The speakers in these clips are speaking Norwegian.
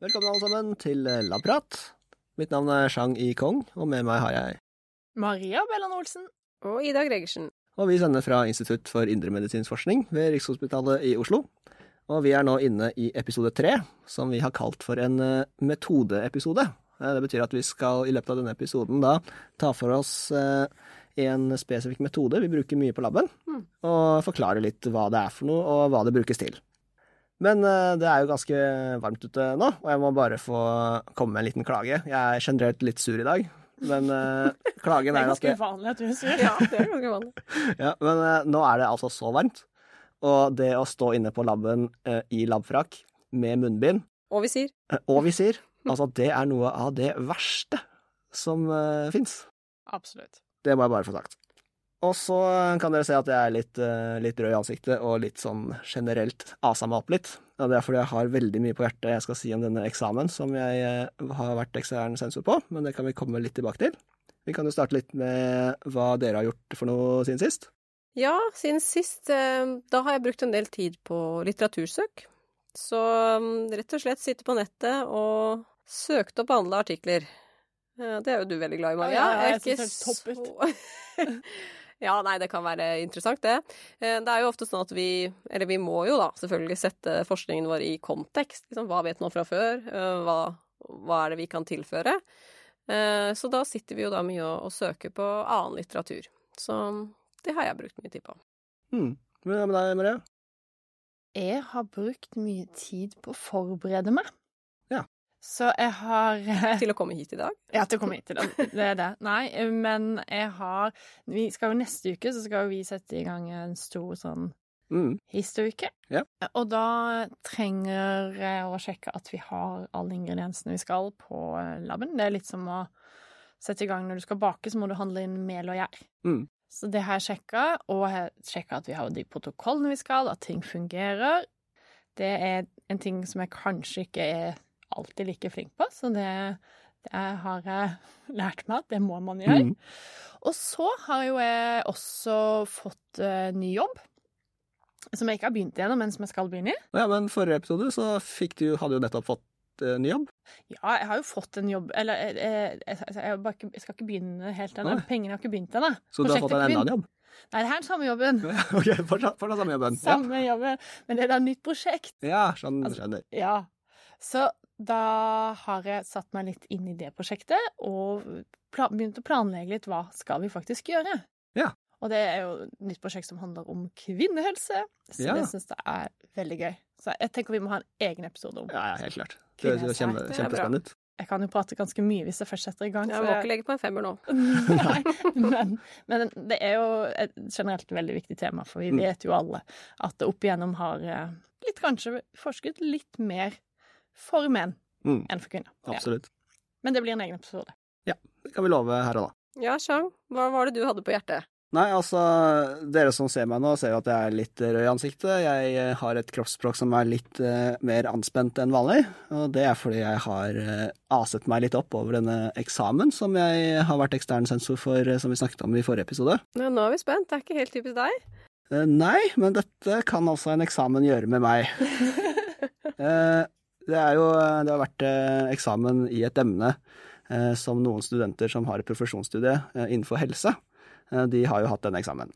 Velkommen alle sammen til Labprat. Mitt navn er Shang I Kong, og med meg har jeg Maria Bellan Olsen. Og Ida Gregersen. Og vi sender fra Institutt for indremedisinsk forskning ved Rikshospitalet i Oslo. Og vi er nå inne i episode tre, som vi har kalt for en eh, metodeepisode. Eh, Det betyr at vi skal i løpet av denne episoden da ta for oss eh, en spesifikk metode vi bruker mye på laben, Mm. og forklare litt hva det er for noe, og hva det brukes til. Men eh, det er jo ganske varmt ute nå, og jeg må bare få komme med en liten klage. Jeg er generelt litt sur i dag, men eh, klagen Det er er ganske uvanlig at du er sur. Ja, det er ganske vanlig. ja, men eh, nå er det altså så varmt. Og det å stå inne på laben i labfrakk med munnbind Og visir. og visir, altså det er noe av det verste som uh, fins. Absolutt. Det må jeg bare få sagt. Og så kan dere se at jeg er litt, eh, litt rød i ansiktet og litt sånn generelt asa meg opp litt. Og det er fordi jeg har veldig mye på hjertet jeg skal si om denne eksamen som jeg eh, har vært ekstern sensor på, men det kan vi komme litt tilbake til. Vi kan jo starte litt med hva dere har gjort for noe siden sist. Ja, siden sist eh, Da har jeg brukt en del tid på litteratursøk. Så mm, rett og slett sitte på nettet og søkte opp andre artikler. Det er jo du veldig glad i, Maria. Ja, ja, jeg syns det er så Ja, nei, det kan være interessant, det. Eh, Det er jo ofte sånn at vi Eller vi må jo da selvfølgelig sette forskningen vår i kontekst. Liksom, hva vet man fra før? Eh, Hva, hva er det vi kan tilføre? Eh, Så da sitter vi jo da mye og, og søker på annen litteratur. Så det har jeg brukt mye tid på. Hmm. Hva med deg, Maria? Jeg har brukt mye tid på å forberede meg. Så jeg har Til å komme hit i dag. Ja, til å komme hit i dag. Det er det. Nei, men jeg har Vi skal jo neste uke, så skal jo vi sette i gang en stor sånn Mm. historuke. Ja. Og da trenger jeg å sjekke at vi har alle ingrediensene vi skal på eh, laben. Det er litt som å sette i gang når du skal bake, så må du handle inn mel og gjær. Mm. Så det har jeg sjekka, og jeg har sjekka at vi har de protokollene vi skal, at ting fungerer. Det er en ting som jeg kanskje ikke er alltid like flink på, så det, det har jeg lært meg at det må man gjøre. Mm. Og så har jo jeg også fått uh, ny jobb. Som jeg ikke har begynt igjennom men som jeg skal begynne i. Ja, men forrige episode så fikk du, hadde jo nettopp fått eh, ny jobb. Ja, jeg har jo fått en jobb Eller jeg, jeg, jeg, jeg, bare ikke, jeg skal ikke begynne helt ennå. Pengene har ikke begynt ennå. Så du har fått en er enda en jobb? Nei, det her er den samme jobben. Ok, fortsatt, fortsatt samme jobben. Samme jobben, men det er da et nytt prosjekt. Ja, ja skjønner. Altså- Ja. Så da har jeg satt meg litt inn i det prosjektet, og begynt å planlegge litt hva skal vi faktisk gjøre. Ja. Og det er jo et nytt prosjekt som handler om kvinnehelse, så Ja. det syns jeg er veldig gøy. Så jeg tenker vi må ha en egen episode om. Ja, ja, helt klart. Det høres Kvinnehelse. kjempe, Det er kjempespennende ut. Jeg kan jo prate ganske mye hvis jeg først setter i gang. Jeg så må ikke legge på en femmer nå. Nei, men, men det er jo et generelt veldig viktig tema, for vi Mm. vet jo alle at det opp igjennom har eh, litt kanskje forsket litt mer for menn Mm, enn for kvinner. Ja. absolutt. Men det blir en egen episode. Ja. Det kan vi love her og da. Ja, Chang, hva var det du hadde på hjertet? Nei, altså, dere som ser meg nå, ser jo at jeg er litt rød i ansiktet. Jeg eh, har et kroppsspråk som er litt uh, mer anspent enn vanlig, og det er fordi jeg har uh, aset meg litt opp over denne eksamen som jeg har vært ekstern sensor for, uh, som vi snakket om i forrige episode. Ja, nå er vi spent. Det er ikke helt typisk deg. Eh, nei, men dette kan altså en eksamen gjøre med meg. Eh, det jo Det har vært eh, eksamen i et emne eh, som noen studenter som har et profesjonsstudie eh, innenfor helse, eh, de har jo hatt denne eksamen.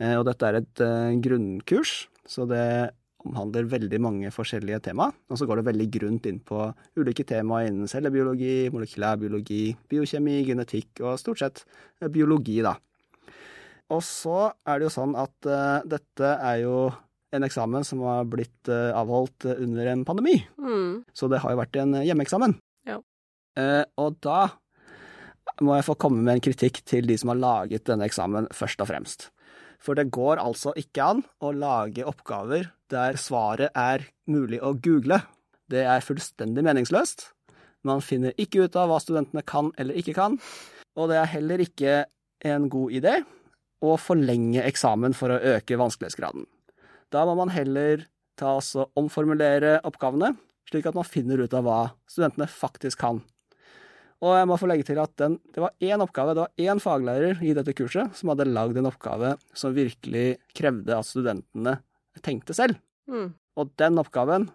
Eh, og dette er et eh, grunnkurs, så det omhandler veldig mange forskjellige tema. Og så går det veldig grunt inn på ulike tema innen cellebiologi, molekylærbiologi, biokjemi, genetikk og stort sett eh, biologi, da. Og så er det jo sånn at eh, dette er jo en eksamen som har blitt eh, avholdt eh, under en pandemi. Mm. Så det har jo vært en eh, hjemmeeksamen. Ja. Og da må jeg få komme med en kritikk til de som har laget denne eksamen, først og fremst. For det går altså ikke an å lage oppgaver der svaret er mulig å google. Det er fullstendig meningsløst. Man finner ikke ut av hva studentene kan eller ikke kan, og det er heller ikke en god idé å forlenge eksamen for å øke vanskelighetsgraden. Da må man heller ta og omformulere oppgavene, slik at man finner ut av hva studentene faktisk kan. Og jeg må få legge til at den, det var én oppgave, det var én faglærer i dette kurset som hadde lagd en oppgave som virkelig krevde at studentene tenkte selv. Mm. Og den oppgaven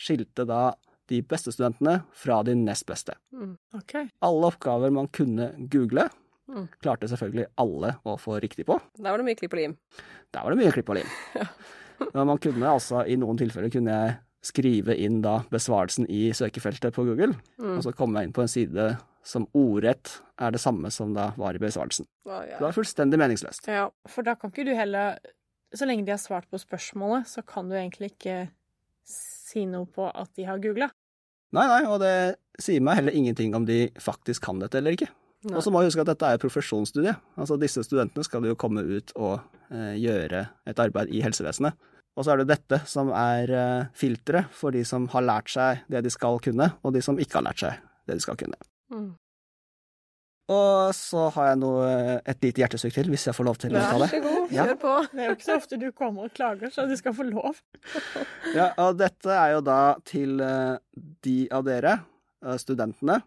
skilte da de beste studentene fra de nest beste. Mm. Okay. Alle oppgaver man kunne google, Mm. klarte selvfølgelig alle å få riktig på. Der var det mye klipp og lim. Der var det mye klipp og lim. Men man kunne altså, i noen tilfeller kunne jeg skrive inn da besvarelsen i søkefeltet på Google, Mm. og så komme jeg inn på en side som ordrett er det samme som da var i besvarelsen. Å, Det ja. var fullstendig meningsløst. ja. For da kan ikke du heller Så lenge de har svart på spørsmålet, så kan du egentlig ikke si noe på at de har googla. Nei, nei, og det sier meg heller ingenting om de faktisk kan dette eller ikke. Og så må vi huske at dette er profesjonsstudie. Altså disse studentene skal jo komme ut og eh, gjøre et arbeid i helsevesenet. Og så er det dette som er eh, filteret for de som har lært seg det de skal kunne, og de som ikke har lært seg det de skal kunne. Mm. Og så har jeg noe, et lite hjertesukk til, hvis jeg får lov til å ta det. Vær så god, Ja. kjør på. Det er jo ikke så ofte du kommer og klager, så du skal få lov. Ja, og dette er jo da til eh, de av dere, eh, studentene,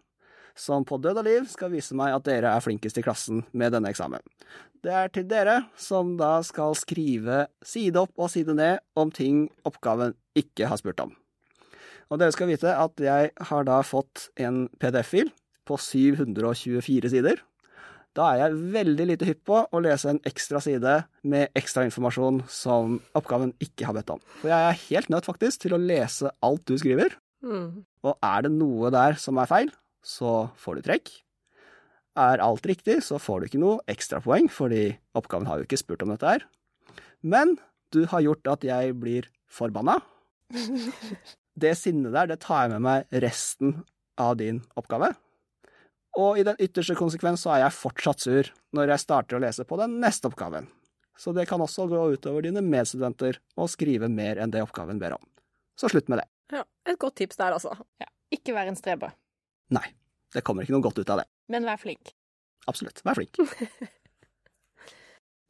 som på død og liv skal vise meg at dere er flinkest i klassen med denne eksamen. Det er til dere som da skal skrive side opp og side ned om ting oppgaven ikke har spurt om. Og dere skal vite at jeg har da fått en PDF-fil på 724 sider. Da er jeg veldig lite hypp på å lese en ekstra side med ekstra informasjon som oppgaven ikke har bedt om. For jeg er helt nødt faktisk til å lese alt du skriver, Mm. og er det noe der som er feil, så får du trekk. Er alt riktig, så får du ikke noe ekstrapoeng, fordi oppgaven har jo ikke spurt om dette her. Men du har gjort at jeg blir forbanna. Det sinnet der, det tar jeg med meg resten av din oppgave. Og i den ytterste konsekvens så er jeg fortsatt sur når jeg starter å lese på den neste oppgaven. Så det kan også gå utover dine medstudenter å skrive mer enn det oppgaven ber om. Så slutt med det. Ja, et godt tips der, altså. Ja, ikke vær en streber, Nei, det kommer ikke noe godt ut av det. men vær flink. Absolutt, vær flink.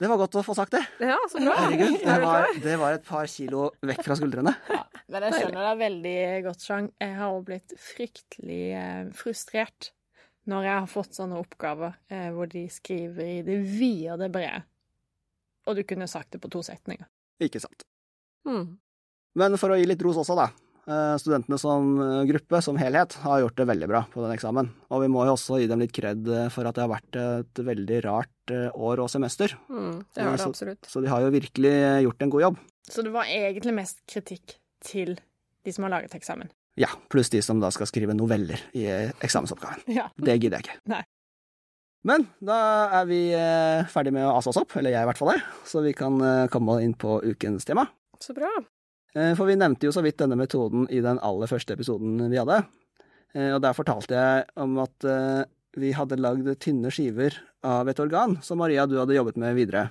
Det var godt å få sagt det. Ja, så bra. Herregud, det var, det var et par kilo vekk fra skuldrene. Men jeg skjønner deg veldig godt, Chang. Jeg har også blitt fryktelig eh, frustrert når jeg har fått sånne oppgaver eh, hvor de skriver i det vide og det brede. Og du kunne sagt det på to setninger. Ikke sant. Mm. Men for å gi litt ros også, da. Eh, Studentene som eh, gruppe, som helhet, har gjort det veldig bra på den eksamen. Og vi må jo også gi dem litt kred eh, for at det har vært et veldig rart år og semester. Mm. Det har det absolutt. Så de har jo virkelig gjort en god jobb. Så det var egentlig mest kritikk til de som har laget eksamen. Ja, pluss de som da skal skrive noveller i eksamensoppgaven. Ja. Det gidder jeg ikke. Nei. Men da er vi ferdig med å ase oss opp, eller jeg i hvert fall er, så vi kan komme inn på ukens tema. Så bra. Eh, For vi nevnte jo så vidt denne metoden i den aller første episoden vi hadde. Eh, Og der fortalte jeg om at eh, vi hadde lagd tynne skiver av et organ som Maria, du hadde jobbet med videre.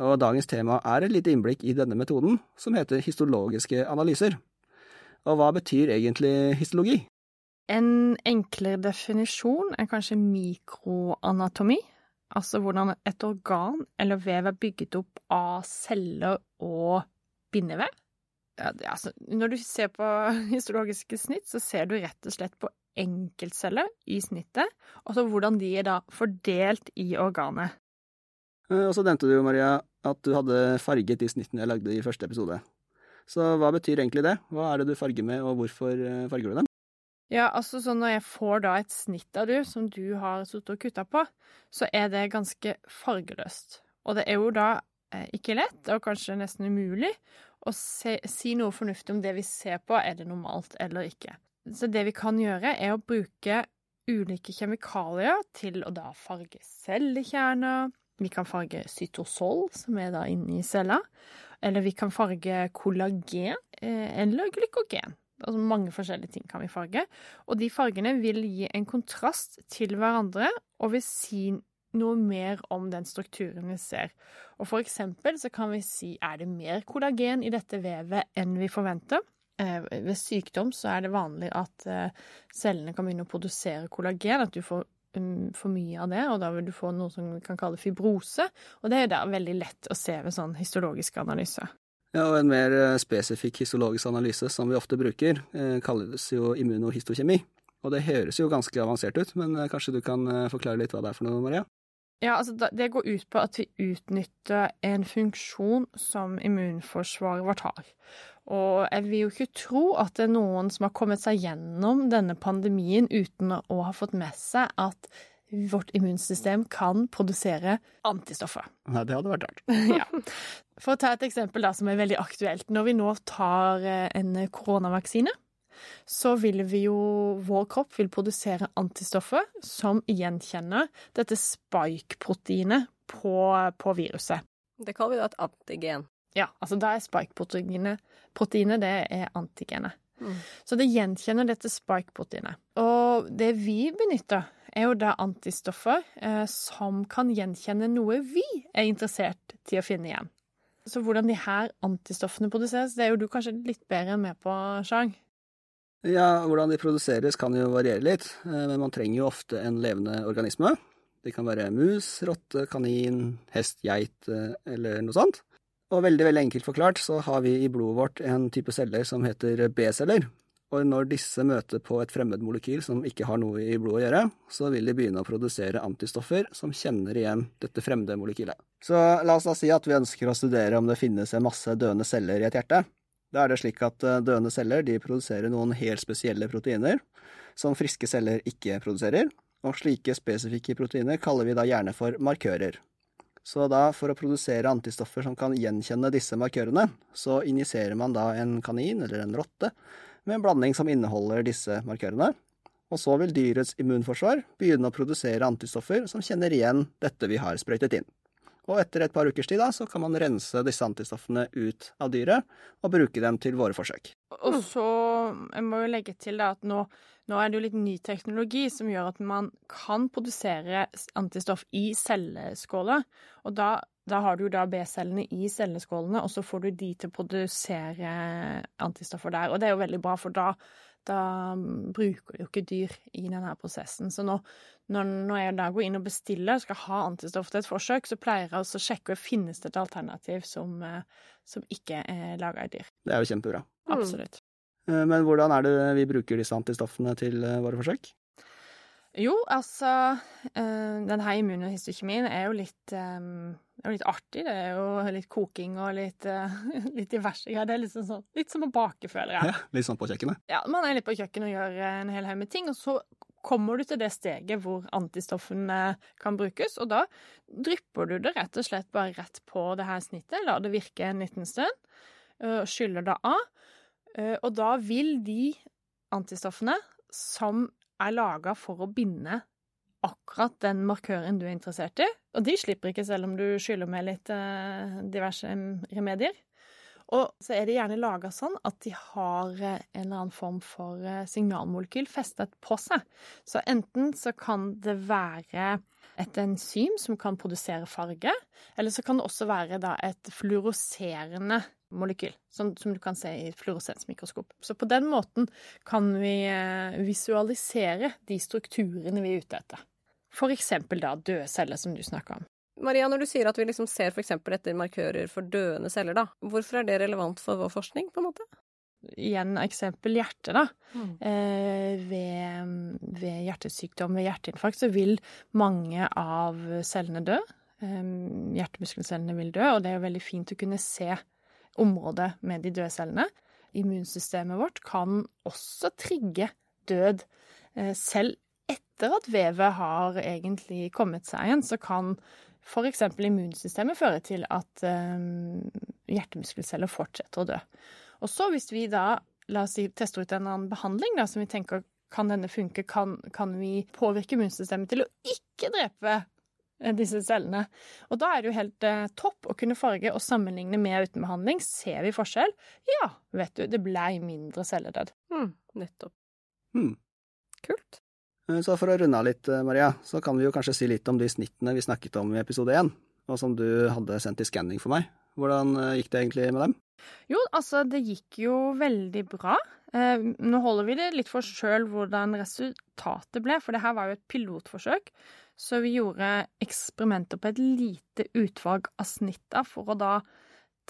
Og dagens tema er et lite innblikk i denne metoden, som heter histologiske analyser. Og hva betyr egentlig histologi? En enklere definisjon er kanskje mikroanatomi, altså hvordan et organ eller vev er bygget opp av celler og bindevev. Ja, det, altså, når du ser på histologiske snitt, så ser du rett og slett på enkeltceller i snittet, og så hvordan de er da fordelt i organet. Eh, Og så nevnte du Maria, at du hadde farget de snittene jeg lagde i første episode. Så hva betyr egentlig det? Hva er det du farger med, og hvorfor eh, farger du dem? Ja, altså sånn når jeg får da et snitt av du, som du har sittet og kutta på, så er det ganske fargeløst. Og det er jo da eh, ikke lett, og kanskje nesten umulig, å se, si noe fornuftig om det vi ser på, er det normalt eller ikke. Så det vi kan gjøre, er å bruke ulike kjemikalier til å da farge cellekjerner. Vi kan farge cytosol, som er da inni cella. Eller vi kan farge kollagen eh, eller glykogen. Altså mange forskjellige ting kan vi farge. Og de fargene vil gi en kontrast til hverandre og vil si noe mer om den strukturen vi ser. Og for eksempel så kan vi si er det mer kollagen i dette vevet enn vi forventer. Eh, ved sykdom så er det vanlig at eh, cellene kan begynne å produsere kollagen, at du får um, for mye av det, og da vil du få noe som vi kan kalle fibrose. Og det er da veldig lett å se ved sånn histologisk analyse. Ja, og en mer eh, spesifikk histologisk analyse som vi ofte bruker, kalles jo immunohistokjemi. Og det høres jo ganske avansert ut, men kanskje du kan forklare litt hva det er for noe, Maria? Ja, altså Det går ut på at vi utnytter en funksjon som immunforsvaret vårt har. Og jeg vil jo ikke tro at det er noen som har kommet seg gjennom denne pandemien uten å ha fått med seg at vårt immunsystem kan produsere antistoffer. Nei, det hadde vært rart. ja. For å ta et eksempel da, som er veldig aktuelt. Når vi nå tar eh, en koronavaksine, så vil vi jo Vår kropp vil produsere antistoffer som gjenkjenner dette spike-proteinet på, på, viruset. Det kaller vi da et antigen. Ja, altså da er spike-proteinet proteinet, det er antigenet. Mm. Så det gjenkjenner dette spike-proteinet. Og det vi benytter, er jo da antistoffer eh, som kan gjenkjenne noe vi er interessert til å finne igjen. Så hvordan de her antistoffene produseres, det er jo du kanskje litt bedre med på, Chang? Ja, hvordan de produseres kan jo variere litt, eh, men man trenger jo ofte en levende organisme. Det kan være mus, rotte, kanin, hest, geit eh, eller noe sånt. Og veldig, veldig enkelt forklart så har vi i blodet vårt en type celler som heter B-celler. Og når disse møter på et fremmed molekyl som ikke har noe i blodet å gjøre, så vil de begynne å produsere antistoffer som kjenner igjen dette fremmede molekylet. Så la oss da si at vi ønsker å studere om det finnes en masse døende celler i et hjerte. Da er det slik at eh, døende celler produserer noen helt spesielle proteiner som friske celler ikke produserer, og slike spesifikke proteiner kaller vi da gjerne for markører. Så da, for å produsere antistoffer som kan gjenkjenne disse markørene, så injiserer man da en kanin eller en rotte med en blanding som inneholder disse markørene, og så vil dyrets immunforsvar begynne å produsere antistoffer som kjenner igjen dette vi har sprøytet inn. Og etter et par ukers tid da, så kan man rense disse antistoffene ut av dyret og bruke dem til våre forsøk. Og så, jeg må jo legge til da at nå, nå er det jo litt ny teknologi som gjør at man kan produsere antistoff i celleskåler. Og da, da har du jo da B-cellene i celleskålene, og så får du de til å produsere antistoffer der. Og det er jo veldig bra, for da da bruker de jo ikke dyr i denne prosessen. Så nå, når, når, jeg da går inn og bestiller og skal ha antistoff til et forsøk, så pleier jeg å sjekke om finnes det et alternativ som, eh, som ikke er laga i dyr. Det er jo kjempebra. Absolutt. Mm. Men hvordan er det vi bruker disse antistoffene til eh, våre forsøk? Jo, altså Den her er jo litt det er jo litt artig. Det er jo litt koking og litt, uh, litt diverse greier. Det er litt, sånn, litt som å bake, føler jeg. Ja, litt sånn på kjøkkenet? Ja, man er litt på kjøkkenet og gjør en hel haug med ting. Og så kommer du til det steget hvor antistoffene kan brukes, og da drypper du det rett og slett bare rett på det her snittet. Lar det virke en liten stund, og skyller det av. Og da vil de antistoffene som er laga for å binde akkurat den markøren du er interessert i. Og de slipper ikke selv om du skyller med litt eh, diverse remedier. Og så er de gjerne laga sånn at de har eh, en eller annen form for eh, signalmolekyl festet på seg. Så enten så kan det være et enzym som kan produsere farge, eller så kan det også være et fluoroserende molekyl, som, som, du kan se i et fluorosensmikroskop. Så på den måten kan vi visualisere de strukturene vi er ute etter. For eksempel da døde celler, som du snakka om. Maria, når du sier at vi liksom ser for eksempel etter markører for døende celler, da, hvorfor er det relevant for vår forskning, på en måte? Igjen eksempel hjerte, da. Mm. Eh, ved, ved, hjertesykdom, ved hjerteinfarkt, så vil mange av cellene dø. Eh, hjertemuskelcellene vil dø, og det er veldig fint å kunne se området med de døde cellene. Immunsystemet vårt kan også trigge død eh, selv etter at vevet har egentlig kommet seg igjen, så kan f.eks. immunsystemet føre til at um, hjertemuskelceller fortsetter å dø. Og så hvis vi da la oss si, tester ut en annen behandling da, som vi tenker kan denne funke, kan, kan vi påvirke immunsystemet til å ikke drepe eh, disse cellene. Og da er det jo helt eh, topp å kunne farge og sammenligne med uten behandling. Ser vi forskjell? Ja, vet du, det blei mindre celledød. Mm, nettopp. Mm. Kult. Så for å runde av litt, eh, Maria, så kan vi jo kanskje si litt om de snittene vi snakket om i episode én, og som du hadde sendt i skanning for meg. Hvordan eh, gikk det egentlig med dem? Jo, altså, det gikk jo veldig bra. Eh, nå holder vi det litt for oss sjøl hvordan resultatet ble, for det her var jo et pilotforsøk. Så vi gjorde eksperimenter på et lite utvalg av snitta for å da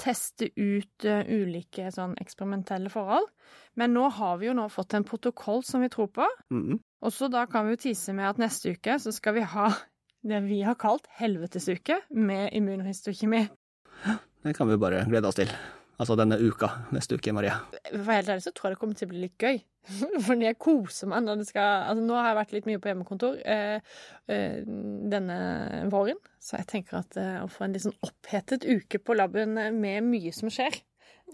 teste ut ulike sånn eksperimentelle forhold. Men nå har vi jo nå fått en protokoll som vi tror på. Mhm. Og så da kan vi jo tise med at neste uke så skal vi ha det vi har kalt helvetesuke med immunhistokjemi. Det kan vi bare glede oss til. Altså denne uka neste uke, Maria. For helt ærlig så tror jeg det kommer til å bli litt gøy. Fordi jeg koser meg når det skal Altså nå har jeg vært litt mye på hjemmekontor eh, eh, denne våren, så jeg tenker at eh, å få en litt sånn opphetet uke på laben med mye som skjer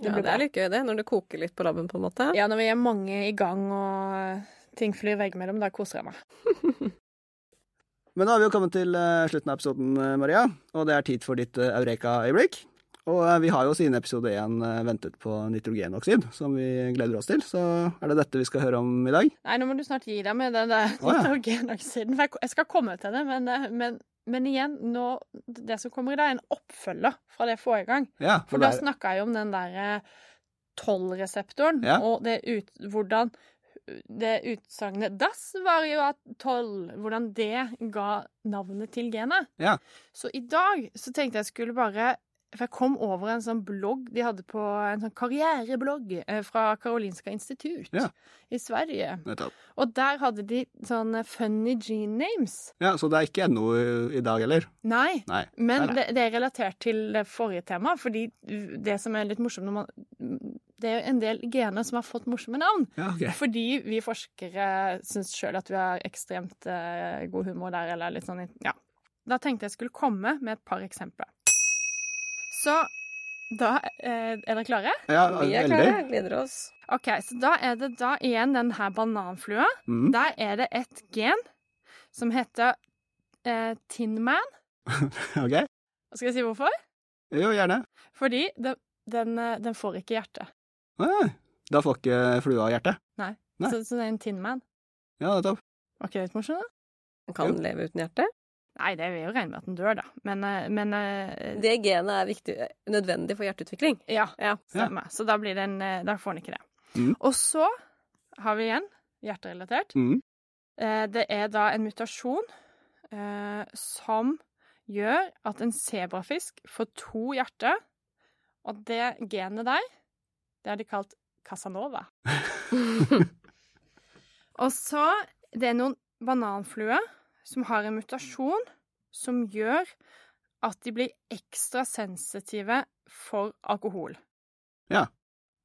Ja, det er litt gøy, det, når det koker litt på labben, på en måte. Ja, når vi er mange i gang og ting flyr veggimellom, da koser jeg meg. Men nå har vi jo kommet til eh, slutten av episoden, eh, Maria, og det er tid for ditt eh, eureka-øyeblikk. Og vi har jo siden episode én ventet på nitrogenoksid, som vi gleder oss til. Så er det dette vi skal høre om i dag? Nei, nå må du snart gi deg med den der ja. nitrogenoksiden. For jeg- skal komme til det, men, men, men igjen, nå, det som kommer i dag, er en oppfølger fra det forrige gang. Ja, For for da det er, snakka jeg om den derre tollreseptoren, Ja. og det ut, hvordan det utsagnet 'das var jo at toll', hvordan det ga navnet til genet. Ja. Så i dag så tenkte jeg skulle bare For jeg kom over en sånn blogg de hadde på en sånn karriereblogg eh, fra Karolinska institut Ja. i Sverige. nettopp. Og der hadde de sånne funny gene names. Ja, så det er ikke NO i dag heller? Nei, Nei. men Nei, nei. det, det er relatert til det forrige tema, fordi det som er litt morsomt når man Det er jo en del gener som har fått morsomme navn. Ja, okay. Fordi vi forskere syns sjøl at vi har ekstremt eh, god humor der, eller litt sånn Ja. Da tenkte jeg skulle komme med et par eksempler. Så da eh, Er dere klare? Ja, Vi er veldig. klare, gleder oss. OK, så da er det da igjen den her bananflua. Mm. Der er det et gen som heter eh, Tinman. Ok. Skal jeg si hvorfor? Jo, gjerne. Fordi det, den, eh, den får ikke hjerte. Ah, da får ikke flua hjerte. Nei. Så, så det er en Tin Man? Ja, nettopp. Var ikke det litt morsomt? da? Den kan Jo. leve uten hjerte. Nei, det vil jo regne med at den dør, da. Men, eh, men eh, Det genet er viktig, nødvendig for hjerteutvikling. Ja, Ja. stemmer. Så da, blir den, eh, da får den ikke det. Mm. Og så har vi igjen hjerterelatert. Mm. Eh, Det er da en mutasjon eh, som gjør at en sebrafisk får to hjerter. Og det genet der, det har de kalt Casanova. Og så det er noen bananfluer som har en mutasjon som gjør at de blir ekstra sensitive for alkohol. Ja.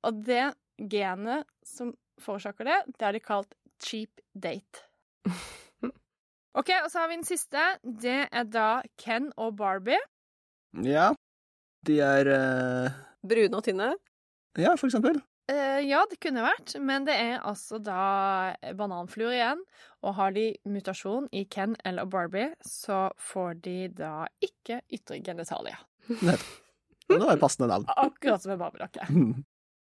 Og det genet som forårsaker det, det har de kalt cheap date. OK, og så har vi den siste. Det er da Ken og Barbie. Ja. De er uh... Brune og tynne. Ja, for eksempel. Uh, ja, det kunne vært, men det er altså da bananfluer igjen. Og har de mutasjon i Ken eller Barbie, så får de da ikke ytre genitalia. Det var et passende navn. Akkurat som en Barbie-dokke.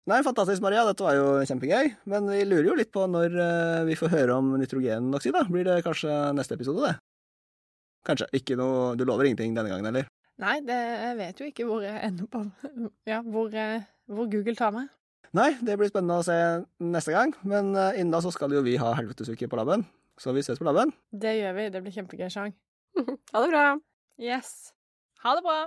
Nei, fantastisk, Maria. Dette var jo kjempegøy. Men vi lurer jo litt på når eh, vi får høre om nitrogenoksid. da. Blir det kanskje neste episode, det? Kanskje. Ikke noe Du lover ingenting denne gangen, eller? Nei, det, jeg vet jo ikke hvor jeg ender på Ja, hvor, eh, hvor Google tar meg. Nei, det blir spennende å se neste gang. Men eh, innen da så skal jo vi ha helvetesuke på laben. Så vi ses på laben. Det gjør vi. Det blir kjempegøy, Sjang. Ha det bra. Yes. Ha det bra.